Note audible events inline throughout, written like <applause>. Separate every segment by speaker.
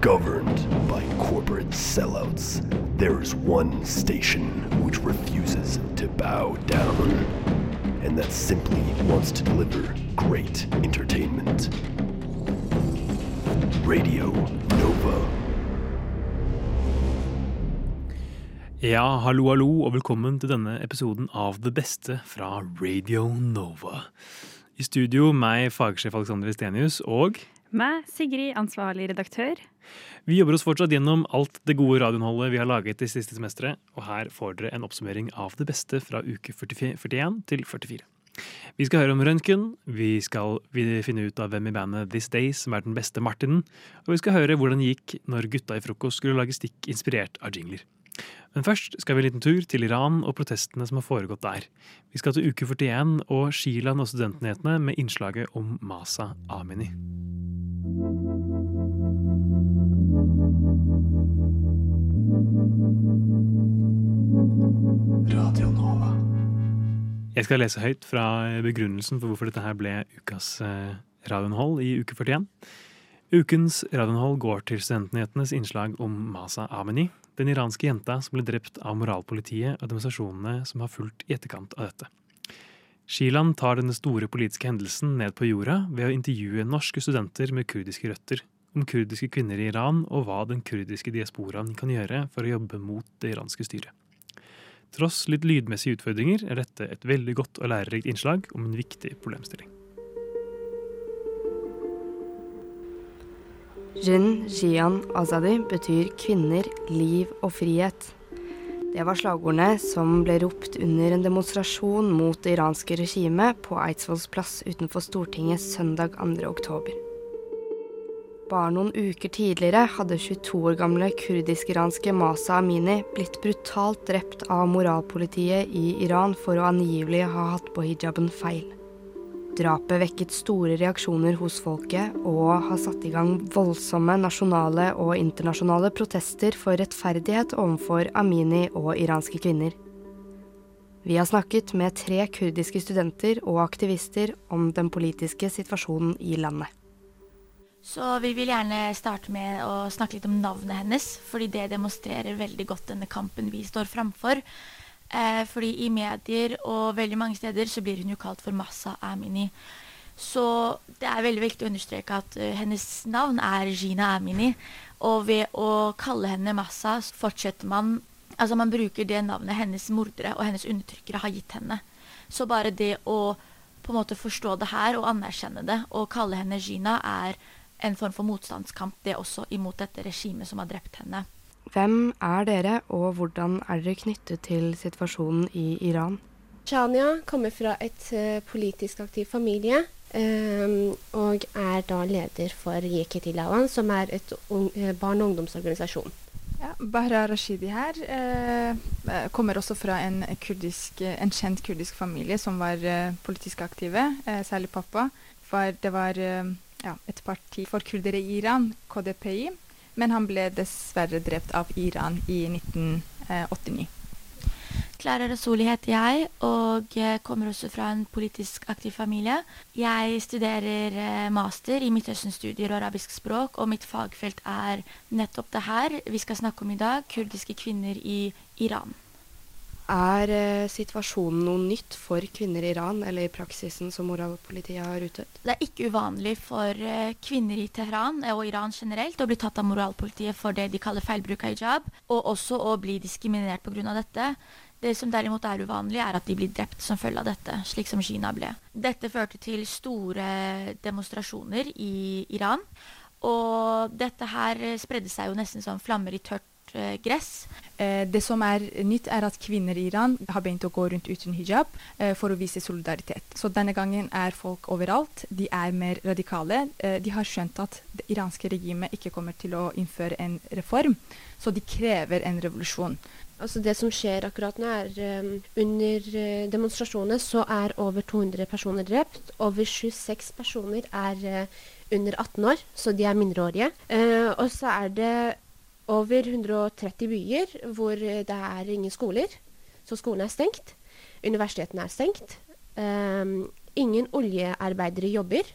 Speaker 1: governed by corporate sellouts, there is one station which refuses to bow down, and that simply wants to deliver great entertainment. Radio Nova.
Speaker 2: Ja, hallo, hallo, og velkommen til denne episoden av Det beste fra Radio Nova. I studio meg, fagsjef Alexander Estenius, og
Speaker 3: Meg, Sigrid, ansvarlig redaktør.
Speaker 2: vi jobber oss fortsatt gjennom alt det gode radioinnholdet vi har laget det siste semesteret, og her får dere en oppsummering av det beste fra uke 44 41 til 44. Vi skal høre om røntgen, vi skal finne ut av hvem i bandet This Days som er den beste Martinen, og vi skal høre hvordan det gikk når gutta i frokost skulle lage stikk inspirert av jingler. Men først skal vi en liten tur til Iran og protestene som har foregått der. Vi skal til uke 41 og Shilan og studentnyhetene med innslaget om Masa Amini. Jeg skal lese høyt fra begrunnelsen for hvorfor dette her ble ukas eh, radioinnhold i uke 41. Ukens radioinnhold går til studentnyhetenes innslag om Masa Amini, den iranske jenta som ble drept av moralpolitiet og demonstrasjonene som har fulgt i etterkant av dette. Shilan tar denne store politiske hendelsen ned på jorda ved å intervjue norske studenter med kurdiske røtter om kurdiske kvinner i Iran og hva den kurdiske diasporaen kan gjøre for å jobbe mot det iranske styret. Tross litt lydmessige utfordringer er dette et veldig godt og lærerikt innslag om en viktig problemstilling.
Speaker 4: Jin Jian Azadi betyr kvinner, liv og frihet. Det var slagordene som ble ropt under en demonstrasjon mot det iranske regimet på Eidsvolls plass utenfor Stortinget søndag 2. oktober. Bare noen uker tidligere hadde 22 år gamle kurdisk-iranske Masa Amini blitt brutalt drept av moralpolitiet i Iran for å angivelig ha hatt på hijaben feil. Drapet vekket store reaksjoner hos folket og har satt i gang voldsomme nasjonale og internasjonale protester for rettferdighet overfor Amini og iranske kvinner. Vi har snakket med tre kurdiske studenter og aktivister om den politiske situasjonen i landet.
Speaker 5: Så vi vil gjerne starte med å snakke litt om navnet hennes, fordi det demonstrerer veldig godt denne kampen vi står framfor. Eh, fordi i medier og veldig mange steder så blir hun jo kalt for Massa Amini. Så det er veldig viktig å understreke at uh, hennes navn er Gina Amini. Og ved å kalle henne Massa fortsetter man Altså man bruker det navnet hennes mordere og hennes undertrykkere har gitt henne. Så bare det å på en måte forstå det her og anerkjenne det og kalle henne Gina er en form for motstandskamp, det også imot dette regimet som har drept henne.
Speaker 4: Hvem er dere, og hvordan er dere knyttet til situasjonen i Iran?
Speaker 6: Shania kommer fra et eh, politisk aktiv familie. eh, og er da leder for Yeketi Lawan, som er et eh, barne- og ungdomsorganisasjon.
Speaker 7: Ja, Bahra Rashidi her eh, kommer også fra en, kurdisk, en kjent kurdisk familie som var eh, politisk aktive, eh, særlig pappa. For det var eh, ja, et parti for kurdere i Iran, KDPI, men han ble dessverre drept av Iran i 1989.
Speaker 5: Klara Rasoli heter jeg, og kommer også fra en politisk aktiv familie. Jeg studerer eh, master i Midtøsten-studier og arabisk språk, og mitt fagfelt er nettopp det her vi skal snakke om i dag, kurdiske kvinner i Iran.
Speaker 4: Er eh, situasjonen noe nytt for kvinner i Iran, eller i praksisen som moralpolitiet har utøvd?
Speaker 5: Det er ikke uvanlig for eh, kvinner i Teheran og Iran generelt å bli tatt av moralpolitiet for det de kaller feilbruk av hijab, og også å bli diskriminert pga. dette. Det som derimot er uvanlig, er at de blir drept som følge av dette, slik som Kina ble. Dette førte til store demonstrasjoner i Iran. Og dette her spredde seg jo nesten som flammer i tørt eh, gress.
Speaker 7: Eh, det som er nytt, er at kvinner i Iran har begynt å gå rundt uten hijab eh, for å vise solidaritet. Så denne gangen er folk overalt. De er mer radikale. Eh, de har skjønt at det iranske regimet ikke kommer til å innføre en reform, så de krever en revolusjon.
Speaker 6: Altså Det som skjer akkurat nå, er um, under eh, demonstrasjonene så er over 200 personer drept. Over 26 personer er uh, under 18 år, så de er mindreårige. Uh, og så er det over 130 byer hvor det er ingen skoler, så skolene er stengt. Universitetene er stengt. Um, ingen oljearbeidere jobber.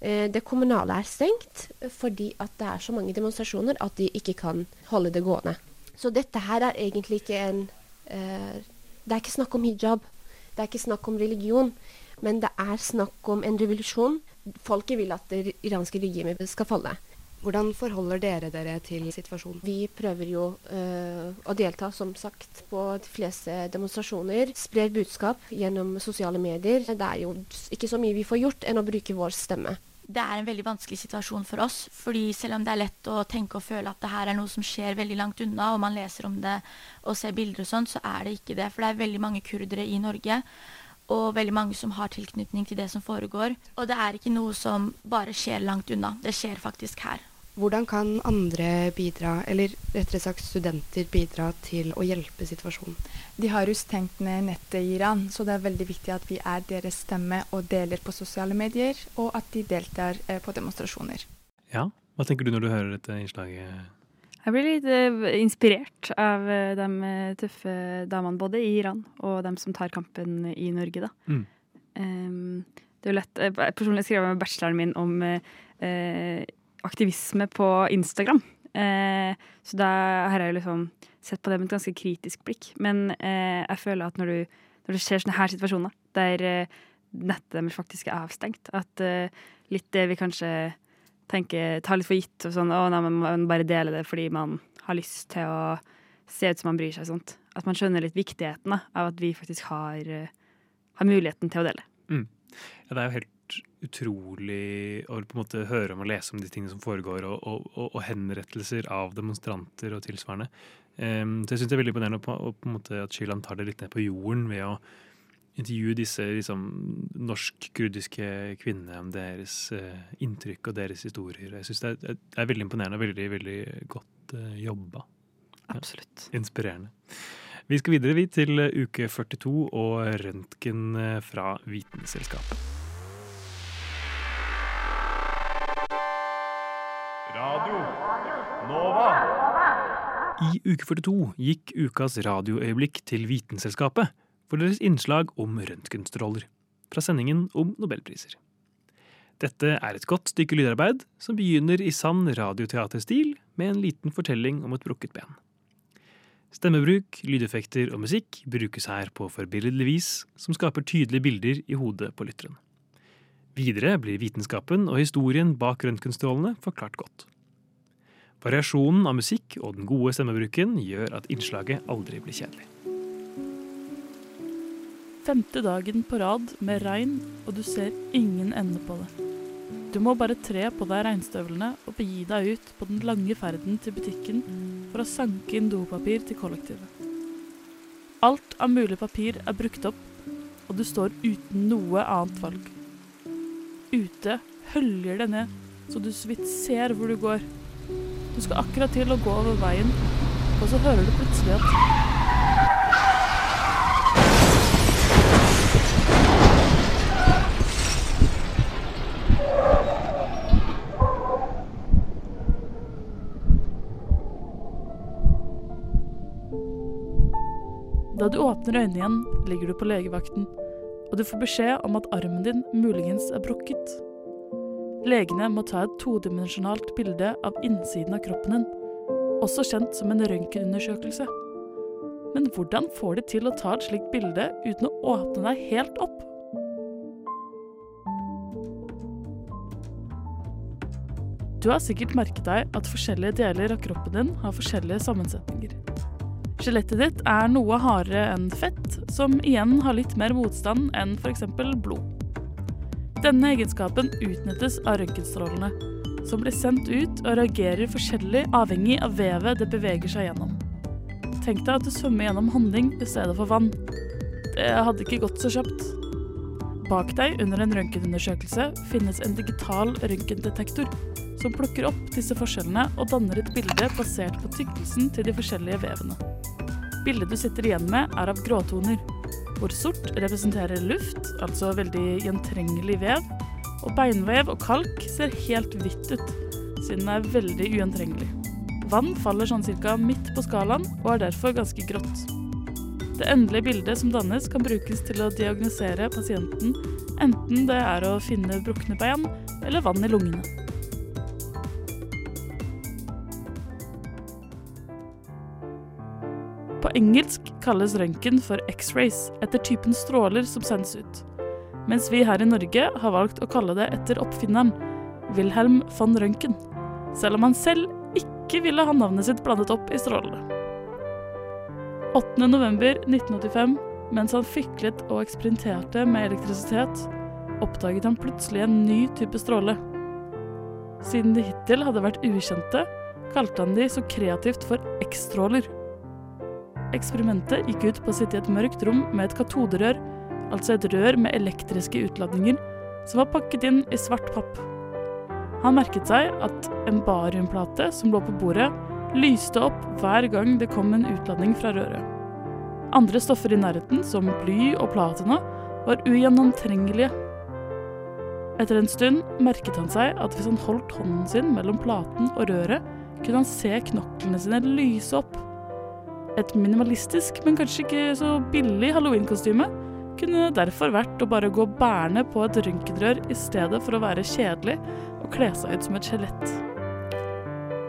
Speaker 6: Uh, det kommunale er stengt fordi at det er så mange demonstrasjoner at de ikke kan holde det gående. Så dette her er egentlig ikke en uh, Det er ikke snakk om hijab. Det er ikke snakk om religion. Men det er snakk om en revolusjon. Folket vil at det iranske regimet skal falle.
Speaker 4: Hvordan forholder dere dere til situasjonen?
Speaker 6: Vi prøver jo øh, å delta, som sagt, på de fleste demonstrasjoner. Sprer budskap gjennom sosiale medier. Det er jo ikke så mye vi får gjort enn å bruke vår stemme.
Speaker 5: Det er en veldig vanskelig situasjon for oss. fordi selv om det er lett å tenke og føle at det her er noe som skjer veldig langt unna, og man leser om det og ser bilder og sånn, så er det ikke det. For det er veldig mange kurdere i Norge og veldig mange som har tilknytning til det som foregår. Og det er ikke noe som bare skjer langt unna. Det skjer faktisk her.
Speaker 4: Hvordan kan andre bidra, eller rettere sagt studenter bidra til å hjelpe situasjonen?
Speaker 7: De har jo stengt ned nettet i Iran, så det er veldig viktig at vi er deres stemme og deler på sosiale medier, og at de deltar eh, på demonstrasjoner.
Speaker 2: Ja, hva tenker du når du hører dette innslaget?
Speaker 3: Jeg blir litt uh, inspirert av uh, de tøffe damene både i Iran og dem som tar kampen i Norge, da. Mm. Um, det er jo lett Jeg personlig skrev med bacheloren min om aktivisme på Instagram. så da har jeg liksom sett på det med et ganske kritisk blikk. Men jeg føler at når du, når du ser sånne her situasjoner, der nettet deres faktisk er avstengt, at litt det vi kanskje tenker, tar litt for gitt og sånn, å nei, man må bare dele det fordi man har lyst til å se ut som man bryr seg. sånt. At man skjønner litt viktigheten da, av at vi faktisk har, eh, har muligheten til å dele.
Speaker 2: Mm. Ja, det er jo helt utrolig å på en måte høre om og lese om de tingene som foregår, og, og, og, og henrettelser av demonstranter og tilsvarende. Um, så jeg syns det er veldig imponerende på, på en måte at Shyland tar det litt ned på jorden ved å intervjue disse liksom, norsk-kurdiske kvinnene om deres uh, inntrykk og deres historier. Jeg syns det, det, er veldig imponerende og veldig, veldig godt uh, jobba.
Speaker 3: Absolutt.
Speaker 2: Ja, inspirerende. Vi skal videre vi til uke 42 og røntgen eh, fra Vitenselskapet. Radio Nova. I uke 42 gikk ukas radioøyeblikk til Vitenselskapet for deres innslag om røntgenstråler, fra sendingen om nobelpriser. Dette er et godt stykke lydarbeid som begynner i sann radioteaterstil med en liten fortelling om et brukket ben. Stemmebruk, lydeffekter og musikk brukes her på forbilledlig vis, som skaper tydelige bilder i hodet på lytteren. Videre blir vitenskapen og historien bak røntgenstrålene forklart godt. Variasjonen av musikk og den gode stemmebruken gjør at innslaget aldri blir kjedelig.
Speaker 8: Femte dagen på rad med regn, og du ser ingen ende på det. Du må bare tre på deg regnstøvlene og begi deg ut på den lange ferden til butikken for å sanke inn dopapir til kollektivet. Alt av mulig papir er brukt opp, og du står uten noe annet valg. Ute høljer det ned, så du så vidt ser hvor du går. Du skal akkurat til å gå over veien, og så hører du plutselig at Da du åpner øynene igjen, ligger du på legevakten, og du får beskjed om at armen din muligens er brukket. Legene må ta et todimensjonalt bilde av innsiden av kroppen din, også kjent som en røntgenundersøkelse. Men hvordan får de til å ta et slikt bilde uten å åpne deg helt opp? Du har sikkert merket deg at forskjellige deler av kroppen din har forskjellige sammensetninger. Skjelettet ditt er noe hardere enn fett, som igjen har litt mer motstand enn f.eks. blod. Denne egenskapen utnyttes av røntgenstrålene, som blir sendt ut og reagerer forskjellig avhengig av vevet det beveger seg gjennom. Tenk deg at du svømmer gjennom honning i stedet for vann. Det hadde ikke gått så kjapt. Bak deg under en røntgenundersøkelse finnes en digital røntgendetektor som plukker opp disse forskjellene og danner et bilde basert på tykkelsen til de forskjellige vevene. Bildet du sitter igjen med, er av gråtoner, hvor sort representerer luft, altså veldig gjentrengelig vev, og beinvev og kalk ser helt hvitt ut, siden den er veldig ugjentrengelig. Vann faller sånn cirka midt på skalaen, og er derfor ganske grått. Det endelige bildet som dannes, kan brukes til å diagnosere pasienten, enten det er å finne brukne bein, eller vann i lungene. Engelsk kalles røntgen for X-rays, etter typen stråler som sendes ut. Mens vi her i Norge har valgt å kalle det etter oppfinneren, Wilhelm von Røntgen. Selv om han selv ikke ville ha navnet sitt blandet opp i strålene. 8.11.1985, mens han fiklet og eksperimenterte med elektrisitet, oppdaget han plutselig en ny type stråle. Siden de hittil hadde vært ukjente, kalte han de så kreativt for X-stråler. Eksperimentet gikk ut på å sitte i et mørkt rom med et katoderør, altså et rør med elektriske utladninger, som var pakket inn i svart papp. Han merket seg at en bariumplate som lå på bordet, lyste opp hver gang det kom en utladning fra røret. Andre stoffer i nærheten, som bly og platina, var ugjennomtrengelige. Etter en stund merket han seg at hvis han holdt hånden sin mellom platen og røret, kunne han se knoklene sine lyse opp. Et minimalistisk, men kanskje ikke så billig halloweenkostyme kunne derfor vært å bare gå bærende på et røntgenrør i stedet for å være kjedelig og kle seg ut som et skjelett.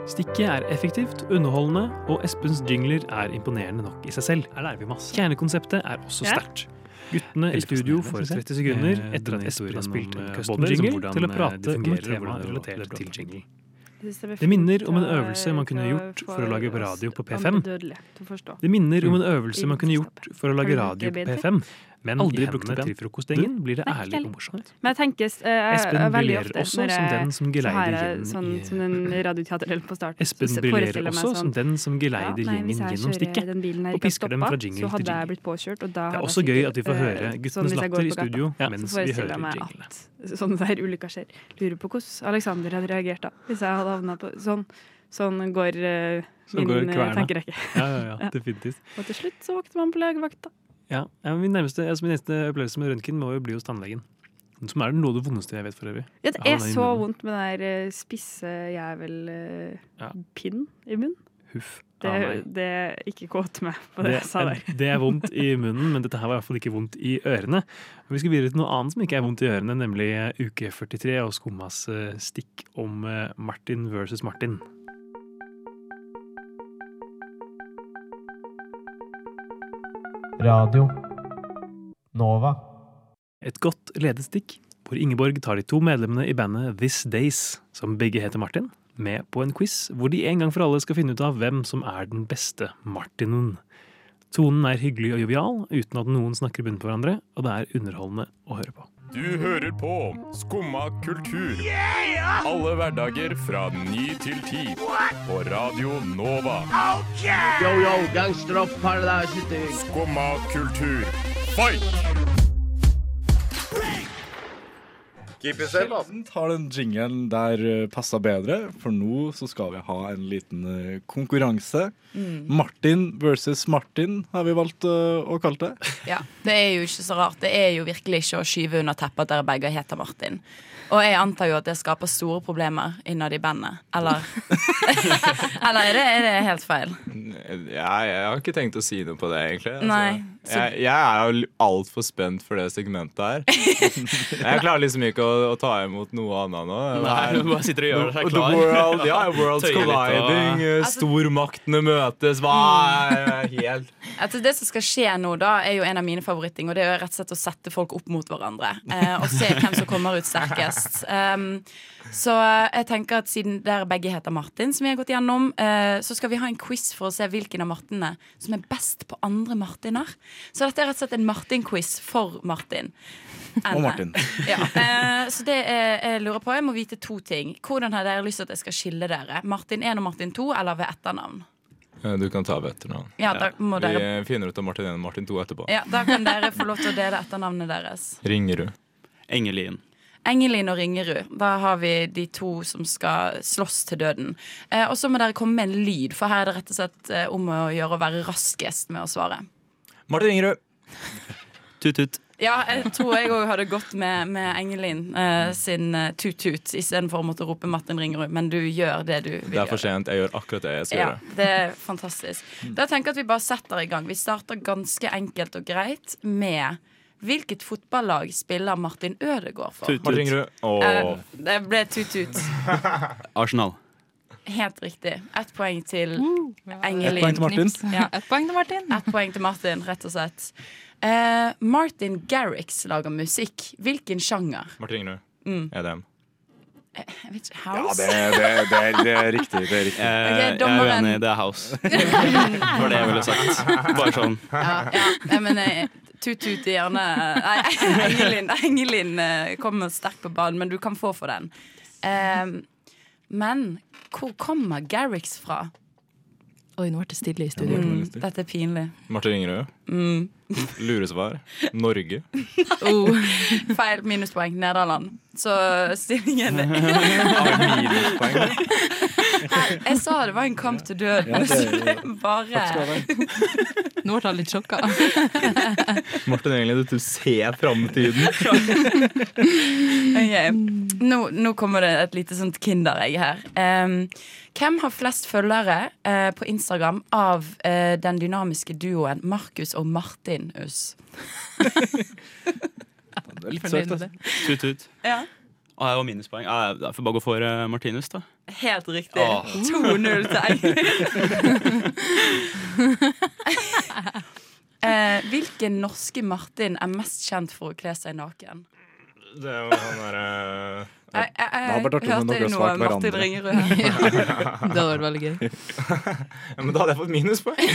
Speaker 2: Stikket er effektivt, underholdende, og Espens jingler er imponerende nok i seg selv.
Speaker 9: Her lærer vi masse.
Speaker 2: Kjernekonseptet er også
Speaker 3: Ja.
Speaker 2: sterkt. Guttene i studio får 30 sekunder etter at Espen har spilt en
Speaker 9: eh,
Speaker 2: custom jingle til å
Speaker 9: eh,
Speaker 2: prate om et tema relatert til
Speaker 9: jinglen.
Speaker 2: jingle. Det minner om en øvelse man kunne gjort for å lage radio på P5.
Speaker 3: andre dødelige til å forstå.
Speaker 2: Det minner om en
Speaker 9: Mm.
Speaker 2: øvelse man kunne gjort for å lage radio på? P5. Men
Speaker 9: Aldri
Speaker 2: i hendene til frokostgjengen blir det ærlig og morsomt.
Speaker 3: Men jeg tenker uh,
Speaker 2: Espen briljerer
Speaker 3: ofte
Speaker 2: også som
Speaker 3: jeg-
Speaker 2: den som geleider gjengen
Speaker 3: sånn,
Speaker 2: i-
Speaker 3: Som på starten.
Speaker 2: Espen
Speaker 3: så
Speaker 2: briljerer
Speaker 3: forestiller jeg meg
Speaker 2: som
Speaker 3: sånn,
Speaker 2: den som
Speaker 3: ja,
Speaker 2: geleider
Speaker 3: nei,
Speaker 2: gjengen gjennom stikket. Og pisker dem fra jingle til jingle.
Speaker 3: påkjørt.
Speaker 2: Det er også gøy at vi får
Speaker 3: eh,
Speaker 2: høre
Speaker 3: sånn
Speaker 2: guttenes
Speaker 3: går
Speaker 2: latter i studio
Speaker 3: så
Speaker 2: mens vi hører jinglene.
Speaker 3: sånne der ulykker skjer. Lurer på hvordan Alexander hadde reagert da, hvis jeg hadde havna på sånn. Sånn går uh,
Speaker 2: Sånn
Speaker 3: min eh, tankerekke.
Speaker 2: Ja, ja, ja, <laughs>
Speaker 3: Ja.
Speaker 2: definitivt.
Speaker 3: Og til slutt så våkner man på legevakta.
Speaker 2: Ja, ja, min, nærmeste, altså min neste opplevelse med røntgen må jo bli hos tannlegen. Som er noe av det vondeste jeg vet for øvrig.
Speaker 3: Ja, det er så vondt med den der spisse
Speaker 2: jævelpinnen
Speaker 3: Ja. i munnen.
Speaker 2: Huff.
Speaker 3: Det,
Speaker 2: ah,
Speaker 3: det er Ikke kåt meg på det
Speaker 2: Det,
Speaker 3: jeg sa der.
Speaker 2: er- det er <laughs> vondt i munnen, men dette her var i hvert fall ikke vondt i ørene. Og vi skal videre til noe annet som ikke er vondt i ørene, nemlig eh, uke 43 og Skummas eh, stikk om eh, Martin versus Martin.
Speaker 10: Radio Nova.
Speaker 2: Et godt ledestikk hvor Ingeborg tar de to medlemmene i bandet This Days, som begge heter Martin, med på en quiz hvor de en gang for alle skal finne ut av hvem som er den beste Martinen. Tonen er hyggelig og jovial, uten at noen snakker i bunnen på hverandre, og det er underholdende å høre på.
Speaker 11: Du hører på Skumma kultur. Alle hverdager fra ny til ti. På Radio Nova.
Speaker 12: Yo, yo, gangsteropp, paradise,
Speaker 11: Skumma kultur, fight!
Speaker 13: Sjelden har den jingelen der uh, passa bedre, for nå så skal vi ha en liten eh, konkurranse.
Speaker 14: Mm.
Speaker 13: Martin versus Martin har vi valgt eh, å kalle det. <laughs>
Speaker 14: Ja, Det er jo ikke så rart. Det er jo virkelig ikke å skyve under teppet at dere begge heter Martin. Og jeg antar jo at det skaper store problemer innad i bandet. Eller <laughs> <laughs> Eller er det, er det helt feil?
Speaker 15: Ja, jeg har ikke tenkt å si noe på det, egentlig. Altså,
Speaker 14: Nei,
Speaker 15: jeg, jeg er jo altfor spent for det segmentet her. <laughs> jeg klarer liksom ikke å, å ta imot noe annet nå.
Speaker 9: Nei, du bare sitter og gjør deg
Speaker 15: The world, ja, <laughs> world's colliding, eh,
Speaker 14: Altså-
Speaker 15: stormaktene møtes, hva er helt
Speaker 14: Altså, det som skal skje nå, da, er jo en av mine favoritting. Og det er jo rett og slett å sette folk opp mot hverandre. Eh, og se hvem som kommer ut sterkest. Um, <laughs> så jeg tenker at siden dere begge heter Martin, som vi har gått gjennom, eh, så skal vi ha en quiz for å se hvilken av Martinene som er best på andre Martiner. Så dette er rett og slett en Martin-quiz for Martin.
Speaker 13: Og Martin.
Speaker 14: Ja, eh, så det jeg, jeg lurer på, jeg må vite to ting. Hvordan har dere lyst til at jeg skal skille dere? Martin 1 og Martin 2, eller ved etternavn?
Speaker 15: Eh, Du kan ta ved etternavn.
Speaker 14: Ja, da må
Speaker 15: Vi
Speaker 14: dere-
Speaker 15: finner ut av Martin 1 og Martin 2 etterpå.
Speaker 14: Ja, Da kan dere få lov til å dele etternavnet deres.
Speaker 15: Ringerud.
Speaker 9: Engelin.
Speaker 14: Engelin og Ringerud. Da har vi de to som skal slåss til døden. Eh, og så må dere komme med en lyd, for her er det rett og slett eh, om å gjøre å være raskest med å svare.
Speaker 15: Martin Ingerud.
Speaker 9: Tut-tut.
Speaker 14: Ja, jeg tror jeg òg hadde gått med, med Engelin eh, sin uh, tut-tut istedenfor å måtte rope Martin Ringerud, men du gjør det du vil
Speaker 15: Det er for sent. Jeg gjør akkurat det jeg skal
Speaker 14: Ja,
Speaker 15: gjøre.
Speaker 14: det er fantastisk. Da tenker jeg at vi bare setter i gang. Vi starter ganske enkelt og greit med Hvilket fotballag spiller Martin Ødegaard for?
Speaker 15: Tut-tut. Martin Grø.
Speaker 14: Eh, det ble tut-tut.
Speaker 9: Arsenal.
Speaker 14: Helt riktig. Ett poeng til
Speaker 9: Ett
Speaker 14: Engelin.
Speaker 9: poeng til Martin.
Speaker 14: Ja. <laughs>
Speaker 16: Ett poeng til Martin.
Speaker 14: Ett poeng til Martin, rett og slett. Uh, Martin Garrix lager musikk. Hvilken sjanger?
Speaker 15: Martin Ingerø.
Speaker 14: Mm.
Speaker 15: EDM.
Speaker 14: Jeg vet ikke,
Speaker 15: Ja, det, det, det, er, det er riktig. Det er riktig.
Speaker 9: Eh,
Speaker 14: Ok,
Speaker 9: jeg er uenig, det er house. <laughs> Det var det jeg ville sagt. Bare sånn.
Speaker 14: Ja, ja. Nei, men eh, tut-tut i hjernen. Nei, Engelin, Engelin eh, kommer sterkt på banen, men du kan få for den. Eh, men hvor kommer Garrix fra?
Speaker 16: Oi, nå ble det stille i studio.
Speaker 14: Mm, dette er pinlig.
Speaker 15: Martin Ingerø.
Speaker 14: Mm. <laughs>
Speaker 15: Luresvar. Norge. <laughs>
Speaker 14: Oh, feil minuspoeng. Nederland. Så stillingen <laughs>
Speaker 15: minuspoeng,
Speaker 14: Nei, Jeg sa det var en kamp til døden.
Speaker 15: Ja, det- <laughs>
Speaker 14: bare
Speaker 16: Nå ble han litt sjokka. <laughs>
Speaker 15: Martin egentlig du ser framtiden. <laughs>
Speaker 14: okay. Nå, nå kommer det et lite sånt kinderegg her. Um, hvem har flest følgere uh, på Instagram av uh, den dynamiske duoen Markus og Martinus?
Speaker 9: Det er litt søkt, altså. Tut-tut.
Speaker 14: Ja.
Speaker 9: Og jeg var minuspoeng. Ja, jeg får bare gå for eh, Martinus, da.
Speaker 14: Helt riktig.
Speaker 9: Åh.
Speaker 14: 2-0 til Eivind. <laughs> eh, hvilken norske Martin er mest kjent for å kle seg naken?
Speaker 15: Det er jo han derre
Speaker 14: Jeg, jeg, jeg,
Speaker 15: artig om
Speaker 14: hørte
Speaker 15: jo
Speaker 14: noe
Speaker 15: svart
Speaker 14: Martin. Ringerud.
Speaker 16: Det hadde vært veldig gøy. <laughs>
Speaker 15: Ja, men da hadde jeg fått minuspoeng.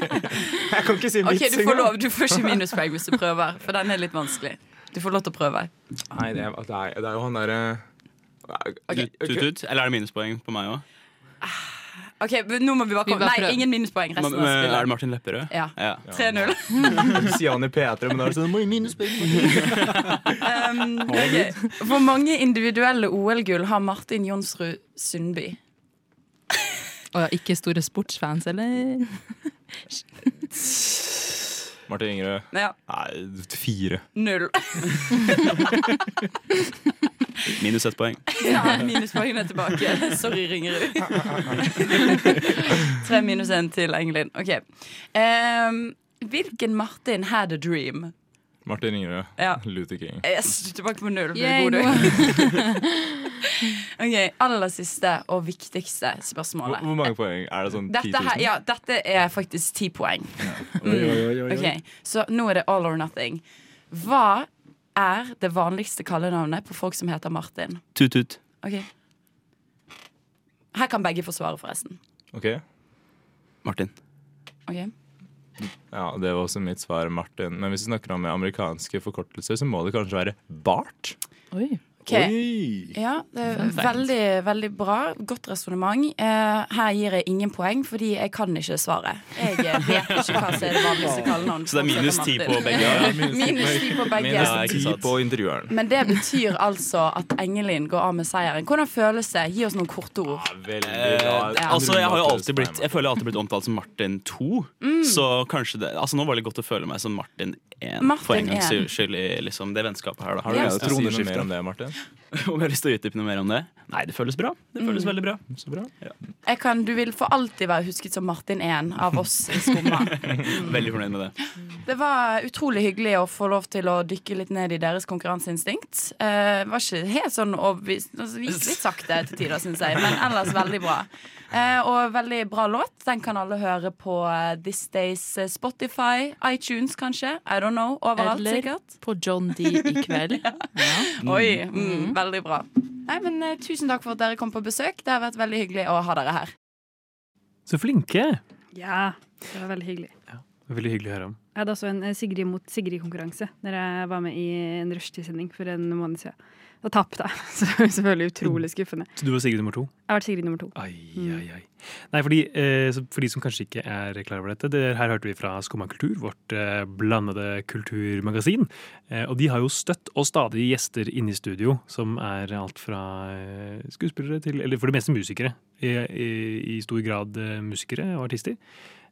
Speaker 15: <laughs> Jeg kan ikke si vits
Speaker 14: du får lov, du får ikke minuspoeng hvis du prøver, for den er litt vanskelig. Du får lov til å prøve.
Speaker 15: Nei, det er, det er, det er jo han derre
Speaker 9: Tut-tut. Eller er det minuspoeng på meg òg?
Speaker 14: Ok, Nå må vi bare
Speaker 16: Vi
Speaker 14: komme
Speaker 16: bare
Speaker 14: Nei, ingen minuspoeng. Resten av
Speaker 9: Er det. Martin Lepperød?
Speaker 14: Ja.
Speaker 9: ja.
Speaker 14: 3-0. <laughs>
Speaker 15: Du sier han i P3, men da er det sånn «Må minuspoeng. <laughs>
Speaker 14: Um, ok. Hvor mange individuelle OL-gull har Martin Jonsrud Sundby?
Speaker 16: Og ikke store sportsfans, eller? <laughs>
Speaker 15: Martin Ingerød.
Speaker 14: Ja.
Speaker 15: Nei, fire.
Speaker 14: Null. <laughs>
Speaker 9: Minus ett poeng.
Speaker 14: Ja, minuspoengene er tilbake. Sorry, Ringerud. Tre minus én til Engelin. Ok. Um, hvilken Martin had a dream?
Speaker 15: Martin Ingerød.
Speaker 14: Ja.
Speaker 15: Luther King.
Speaker 14: Yes, du er tilbake på null.
Speaker 16: Yay,
Speaker 14: god, du. <laughs> ok, Aller siste og viktigste spørsmålet.
Speaker 15: hvor mange poeng? Er det sånn 10
Speaker 14: Dette,
Speaker 15: 000?
Speaker 14: her, ja, dette er faktisk ti poeng.
Speaker 15: Ja. <laughs> oi, oi, oi, oi.
Speaker 14: Ok, Så nå er det all or nothing. Hva er det vanligste kallenavnet på folk som heter Martin?
Speaker 9: Tut-tut.
Speaker 14: Okay. Her kan begge få svare, forresten.
Speaker 15: Ok.
Speaker 9: Martin.
Speaker 14: Ok
Speaker 15: Ja, det var også mitt svar, Martin. Men hvis vi snakker om amerikanske forkortelser, så må det kanskje være Bart.
Speaker 16: Oi.
Speaker 14: Ok. Ja, det er veldig, veldig bra. Godt resonnement. Eh, her gir jeg ingen poeng, fordi jeg kan ikke svaret. Jeg eh, vet ikke hva som er det vanligste <laughs> kallenavn.
Speaker 9: Så <laughs> det er minus ti på begge?
Speaker 14: Ja, minus ti på begge.
Speaker 15: Minus ti på intervjueren.
Speaker 14: Men det betyr altså at Engelin går av med seieren. Hvordan føles det? Gi oss noen korte ord.
Speaker 15: Veldig
Speaker 9: Eh,
Speaker 15: bra.
Speaker 9: altså, jeg har jo alltid blitt Jeg føler jeg har alltid blitt omtalt som Martin 2.
Speaker 14: Mm.
Speaker 9: Så kanskje det Altså Nå var det godt å føle meg som Martin 1
Speaker 14: Martin
Speaker 9: for en gangs skyld i liksom, det vennskapet her. Da.
Speaker 15: Har du
Speaker 14: Ja.
Speaker 15: lyst til å si noe
Speaker 9: Troneskifte.
Speaker 15: mer om det, Martin? <laughs>
Speaker 9: Om jeg har lyst til å utdype noe mer om det? Nei, det føles bra. Det føles
Speaker 14: Mm.
Speaker 9: veldig bra.
Speaker 15: Så bra.
Speaker 14: Jeg kan, du vil for alltid være husket som Martin 1 av oss i Skumma. <laughs>
Speaker 9: Veldig fornøyd med det.
Speaker 14: Det var utrolig hyggelig å få lov til å dykke litt ned i deres konkurranseinstinkt. Uh, var ikke helt sånn overbevist altså, Gikk litt sakte til tider, syns jeg, men ellers veldig bra. Uh, og veldig bra låt. Den kan alle høre på eh, This Days Spotify, iTunes kanskje. I don't know. Overalt,
Speaker 16: Eller
Speaker 14: sikkert.
Speaker 16: på John D i kveld. <laughs> Ja.
Speaker 14: Oi, mm, veldig bra. Nei, men uh, Tusen takk for at dere kom på besøk. Det har vært veldig hyggelig å ha dere her.
Speaker 2: Så flinke!
Speaker 3: Ja, det var veldig hyggelig.
Speaker 2: Veldig hyggelig å høre om.
Speaker 3: Jeg hadde også en eh, Sigrid mot Sigrid-konkurranse når jeg var med i en rushtidssending for en måned siden. Da tapte jeg, <laughs> så det var selvfølgelig utrolig skuffende.
Speaker 2: Så du var Sigrid nummer to?
Speaker 3: Jeg har vært Sigrid nummer to.
Speaker 2: Ai,
Speaker 3: Mm.
Speaker 2: ai, ai. Nei, fordi, eh, for de som kanskje ikke er klar over dette, det, her hørte vi fra Skumma kultur, vårt eh, blandede kulturmagasin. Eh, og de har jo støtt og stadig gjester inne i studio, som er alt fra skuespillere til Eller for det meste musikere. I, i, i stor grad musikere og artister.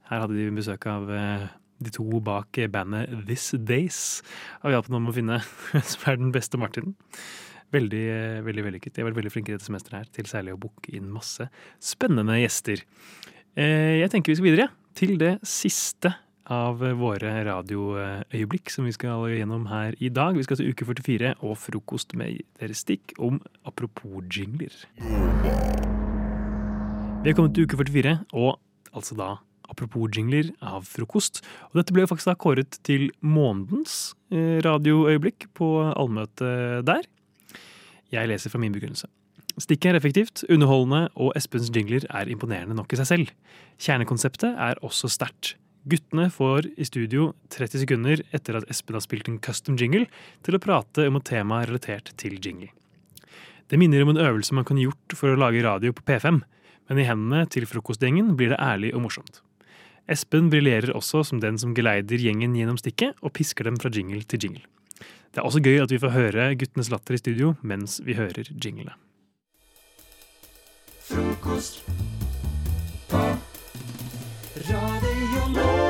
Speaker 2: Her hadde de besøk av de to bak bandet This Days. Har vi hjulpet dem med å finne <laughs> som er den beste Martinen. Veldig, veldig vellykket. De har vært veldig flinke dette semesteret her til særlig å booke inn masse spennende gjester. Eh, Jeg tenker vi skal videre til det siste av våre radioøyeblikk som vi skal gjennom her i dag. Vi skal til uke 44 og frokost med deres stikk om apropos jingler. Vi er kommet til uke 44, og altså da apropos jingler av frokost. Og dette ble faktisk da kåret til månedens eh, radioøyeblikk på allmøtet der. Jeg leser fra min begrunnelse. Stikket er effektivt, underholdende, og Espens jingler er imponerende nok i seg selv. Kjernekonseptet er også sterkt. Guttene får i studio 30 sekunder etter at Espen har spilt en custom jingle, til å prate om et tema relatert til jingle. Det minner om en øvelse man kunne gjort for å lage radio på P5, men i hendene til frokostgjengen blir det ærlig og morsomt. Espen briljerer også som den som geleider gjengen gjennom stikket og pisker dem fra jingle til jingle. Det er også gøy at vi får høre guttenes latter i studio mens vi hører jinglene.
Speaker 17: Frokost på Radio Nova.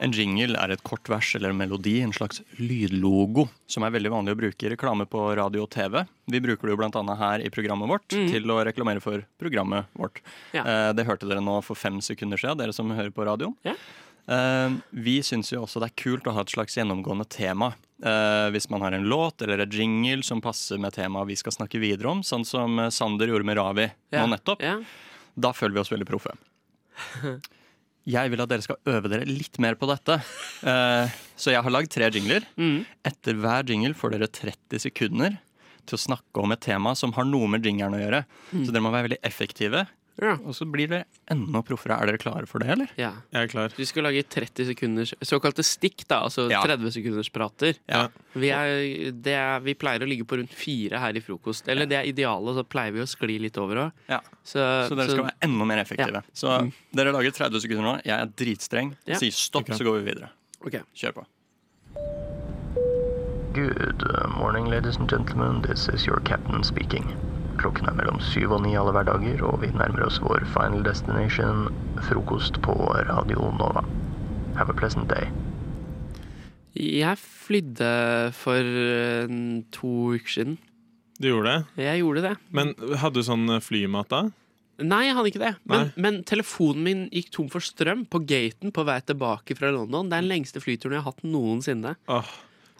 Speaker 18: En jingle er et kort vers eller en melodi, en slags lydlogo, som er veldig vanlig å bruke i reklame på radio og TV. Vi bruker det jo bl.a. her i programmet vårt
Speaker 19: Mm.
Speaker 18: til å reklamere for programmet vårt.
Speaker 19: Ja.
Speaker 18: Eh, det hørte dere nå for fem sekunder siden, dere som hører på radioen. Eh, vi syns jo også det er kult å ha et slags gjennomgående tema. Eh, hvis man har en låt eller et jingle som passer med temaet vi skal snakke videre om, sånn som Sander gjorde med Ravi
Speaker 19: Ja.
Speaker 18: nå nettopp, da føler vi oss veldig proffe. <laughs> Jeg vil at dere skal øve dere litt mer på dette. Eh, så jeg har lagd tre jingler. Etter hver jingle får dere 30 sekunder til å snakke om et tema som har noe med jingeren å gjøre.
Speaker 19: Mm.
Speaker 18: Så dere må være veldig effektive. Og så blir det enda proffere. Er dere klare for det, eller?
Speaker 19: Ja.
Speaker 13: Jeg er klar.
Speaker 19: Vi skal lage 30 sekunders såkalte stikk, da, altså 30 sekunders prater. Vi, er, det er, vi pleier å ligge på rundt fire her i frokost. Eller det er idealet, så pleier vi å skli litt over òg.
Speaker 18: Ja. Så, dere skal være enda mer effektive. Så
Speaker 19: Mm.
Speaker 18: dere lager 30 sekunder nå. Jeg er dritstreng.
Speaker 19: Ja.
Speaker 18: Sier stopp, så går vi videre. Kjør på. Good morning, ladies and gentlemen. This is your captain speaking. Klokken er mellom syv og ni alle hverdager, og vi nærmer oss vår final destination, frokost på Radio Nova. Have a pleasant day.
Speaker 19: Jeg flydde for eh, to uker siden.
Speaker 13: Du gjorde det?
Speaker 19: Jeg gjorde det.
Speaker 13: Men hadde du sånn eh, flymat da?
Speaker 19: Nei, jeg hadde ikke det. Men, men telefonen min gikk tom for strøm på gaten på vei tilbake fra London. Det er den lengste flyturen jeg har hatt noensinne.
Speaker 13: Åh,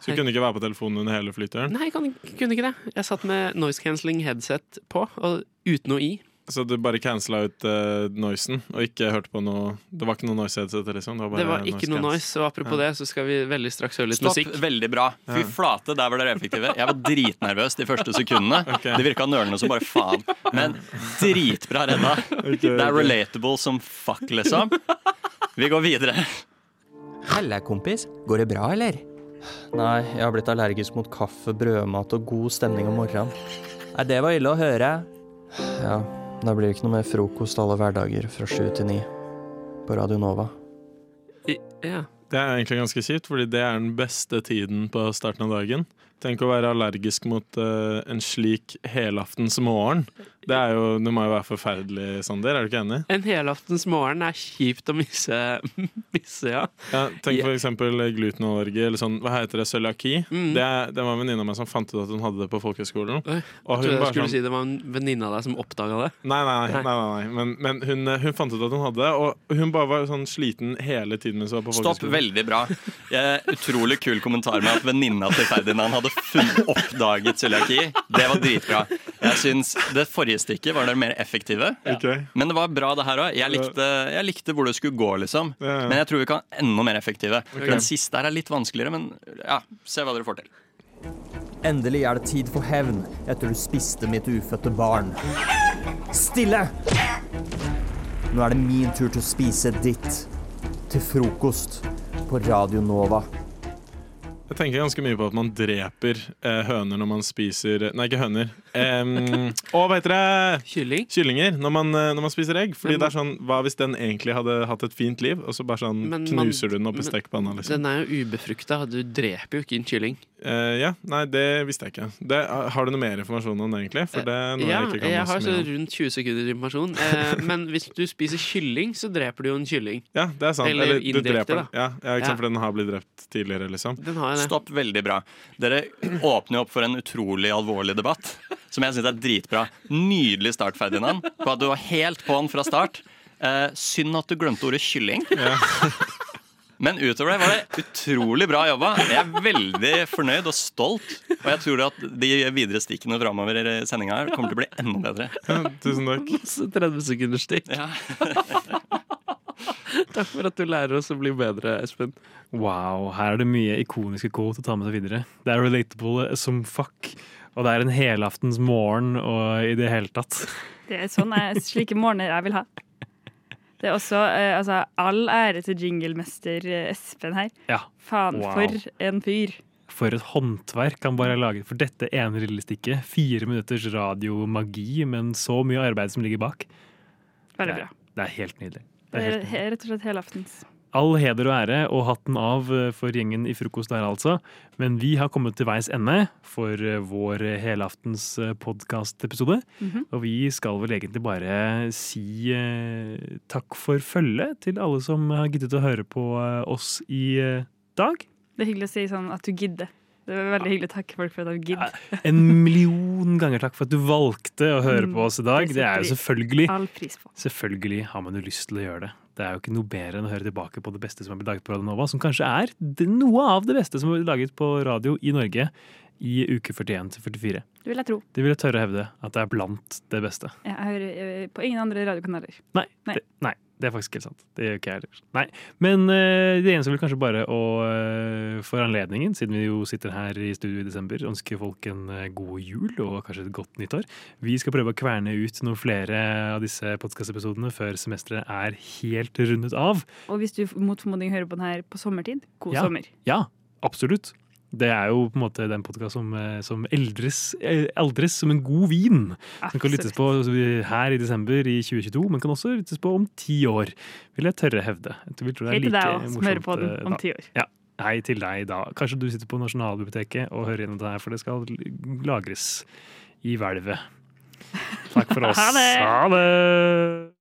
Speaker 13: så du kunne ikke være på telefonen under hele flyturen?
Speaker 19: Nei, jeg kan, kunne ikke det. Jeg satt med noise cancelling headset på, og uten noe i.
Speaker 13: Så du bare cancela ut uh, noisen, og ikke hørte på noe Det var ikke noe noise headset? Liksom. Det var, bare
Speaker 19: Det var ikke noe noise, og apropos
Speaker 13: Ja.
Speaker 19: det, så skal vi veldig straks høre litt
Speaker 18: Stopp.
Speaker 19: musikk.
Speaker 18: Veldig bra. Fy
Speaker 13: Ja.
Speaker 18: flate, der var dere effektive. Jeg var dritnervøs de første sekundene. <laughs> Det virka nølende som bare faen. Men dritbra redda. Det er relatable som fuck, liksom. Vi går videre.
Speaker 20: Halla, kompis. Går det bra, eller?
Speaker 18: Nei, jeg har blitt allergisk mot kaffe, brødmat og god stemning om morgenen.
Speaker 20: Nei, det var ille å høre.
Speaker 18: Ja, da blir det ikke noe mer frokost alle hverdager fra sju til ni på Radio Nova.
Speaker 19: Ja.
Speaker 13: Det er egentlig ganske kjipt, fordi det er den beste tiden på starten av dagen. Tenk å være allergisk mot uh, en slik helaftens morgen. Det, er jo, det må jo være forferdelig, Sander. Er du ikke enig?
Speaker 19: En helaftens morgen er kjipt å misse, <laughs> misse ja.
Speaker 13: Ja, tenk for eksempel glutenallergi, eller sånn, hva heter det, cøliaki. Det, er- det var en venninne av meg som fant ut at hun hadde det på folkehøgskolen.
Speaker 19: Jeg trodde jeg skulle
Speaker 13: sånn-
Speaker 19: si det var en venninne av deg som oppdaga det.
Speaker 13: Nei, nei, nei,
Speaker 19: Nei.
Speaker 13: nei. Men, men hun, hun fant ut at hun hadde det, og hun bare var sånn sliten hele tiden mens hun var på
Speaker 18: Stopp, veldig bra. Jeg, utrolig kul kommentar med at venninna til Ferdinand hadde funnet, oppdaget cøliaki. Det var dritbra. Jeg syns det forrige stikket var det mer effektive.
Speaker 13: Okay.
Speaker 18: Men det var bra, det her òg. Jeg, likte- jeg likte hvor det skulle gå, liksom.
Speaker 13: Ja, ja.
Speaker 18: Men jeg tror vi kan enda mer effektive.
Speaker 20: Okay.
Speaker 18: Den siste her er litt vanskeligere, men ja, se hva dere får til.
Speaker 20: Endelig er det tid for hevn etter du spiste mitt ufødte barn. Stille! Nå er det min tur til å spise ditt. Til frokost på Radio Nova.
Speaker 13: Jeg tenker ganske mye på at man dreper eh, høner når man spiser Nei, ikke høner. Um, og hva heter det?
Speaker 19: Kylling?
Speaker 13: Kyllinger. Når man, eh, når man spiser egg. Fordi
Speaker 19: Men
Speaker 13: det er sånn, Hva hvis den egentlig hadde hatt et fint liv, og så bare sånn
Speaker 19: Men man-
Speaker 13: knuser du den opp i stekepanna? Liksom.
Speaker 19: Den er jo ubefrukta. Du dreper jo ikke en kylling.
Speaker 13: Uh, ja, Nei, det visste jeg ikke. Det, har du noe mer informasjon om det, egentlig? For det er noe
Speaker 19: Ja,
Speaker 13: jeg ikke kan
Speaker 19: jeg har så rundt 20 sekunder informasjon. Uh, <laughs> men hvis du spiser kylling, så dreper du jo en kylling.
Speaker 13: Ja, det er sant.
Speaker 19: Eller,
Speaker 13: Eller, du
Speaker 19: indirekte,
Speaker 13: dreper
Speaker 19: da.
Speaker 13: den. Ja, ja, ikke sant,
Speaker 19: Ja.
Speaker 13: for den har blitt drept tidligere, liksom.
Speaker 19: Den har jeg.
Speaker 18: Stopp. Veldig bra. Dere åpner jo opp for en utrolig alvorlig debatt, som jeg syns er dritbra. Nydelig start, Ferdinand, på at du var helt på'n fra start. Eh, synd at du glemte ordet kylling. Men utover det var det utrolig bra jobba. Jeg er veldig fornøyd og stolt. Og jeg tror at de videre stikkene framover i sendinga kommer til å bli enda bedre.
Speaker 13: tusen takk.
Speaker 19: Masse 30 sekunders stikk. Takk for at du lærer oss å bli bedre, Espen.
Speaker 2: Wow, her er det mye ikoniske quote å ta med seg videre. Det er relatable som fuck. Og det er en helaftens morgen og i det hele tatt. <laughs>
Speaker 3: Det er sånn jeg, slike morgener jeg vil ha. Det er også eh, altså, all ære til jinglemester eh, Espen her.
Speaker 2: Ja.
Speaker 3: Faen,
Speaker 2: Wow.
Speaker 3: for en fyr.
Speaker 2: For et håndverk han bare har laget for dette ene lille stikket. Fire minutters radiomagi, men så mye arbeid som ligger bak.
Speaker 3: Veldig
Speaker 2: Det er-
Speaker 3: bra.
Speaker 2: Det er helt nydelig. Det
Speaker 3: Det
Speaker 2: er
Speaker 3: er
Speaker 2: helt nydelig.
Speaker 3: he- rett og slett helaftens.
Speaker 2: All heder og ære og hatten av eh, for gjengen i frokost der, altså. Men vi har kommet til veis ende for eh, vår helaftens podkastepisode.
Speaker 3: Mhm.
Speaker 2: Og vi skal vel egentlig bare si eh, takk for følget til alle som har giddet å høre på eh, oss i eh, dag.
Speaker 3: Det er hyggelig å si sånn at du gidder. Det er veldig hyggelig Takk folk for at de gidder.
Speaker 2: En million ganger takk for at du valgte å høre
Speaker 3: Mm,
Speaker 2: på oss i dag.
Speaker 3: det
Speaker 2: Det er jo selvfølgelig
Speaker 3: all pris på.
Speaker 2: Selvfølgelig har man jo lyst til å gjøre det. Det er jo ikke noe bedre enn å høre tilbake på det beste som er blitt laget på Radio Nova, som kanskje er noe av det beste som er blitt laget på radio i Norge i uke 41 til 44.
Speaker 3: Det vil jeg tro.
Speaker 2: Det vil jeg tørre å hevde at det er blant det beste.
Speaker 3: Jeg hører eh, på ingen andre radiokanaler.
Speaker 2: Nei,
Speaker 3: Nei.
Speaker 2: Det, nei, det er faktisk helt sant. Det gjør ikke jeg heller. Nei. Men uh, det eneste vil kanskje bare å uh, for anledningen, siden vi jo sitter her i studio i desember, ønske folk en uh, god jul og kanskje et godt nyttår. Vi skal prøve å kverne ut noen flere av disse podkastepisodene før semesteret er helt rundet av.
Speaker 3: Og hvis du mot formodning hører på den her på sommertid, god
Speaker 2: ja.
Speaker 3: sommer.
Speaker 2: Ja, absolutt. Det er jo på en måte den podkasten som, eh, som eldres, eh, eldres som en god vin. Den kan lyttes på her i desember i 2022, men kan også lyttes på om ti år. Vil jeg tørre hevde. Jeg vil tro det er like
Speaker 3: også, som på
Speaker 2: morsomt,
Speaker 3: den
Speaker 2: eh,
Speaker 3: om ti år.
Speaker 2: Ja, hei til deg da. Kanskje du sitter på Nasjonalbiblioteket og hører gjennom det her, for det skal lagres i hvelvet. Takk for <laughs> oss.
Speaker 3: Ha det.
Speaker 2: Ha det!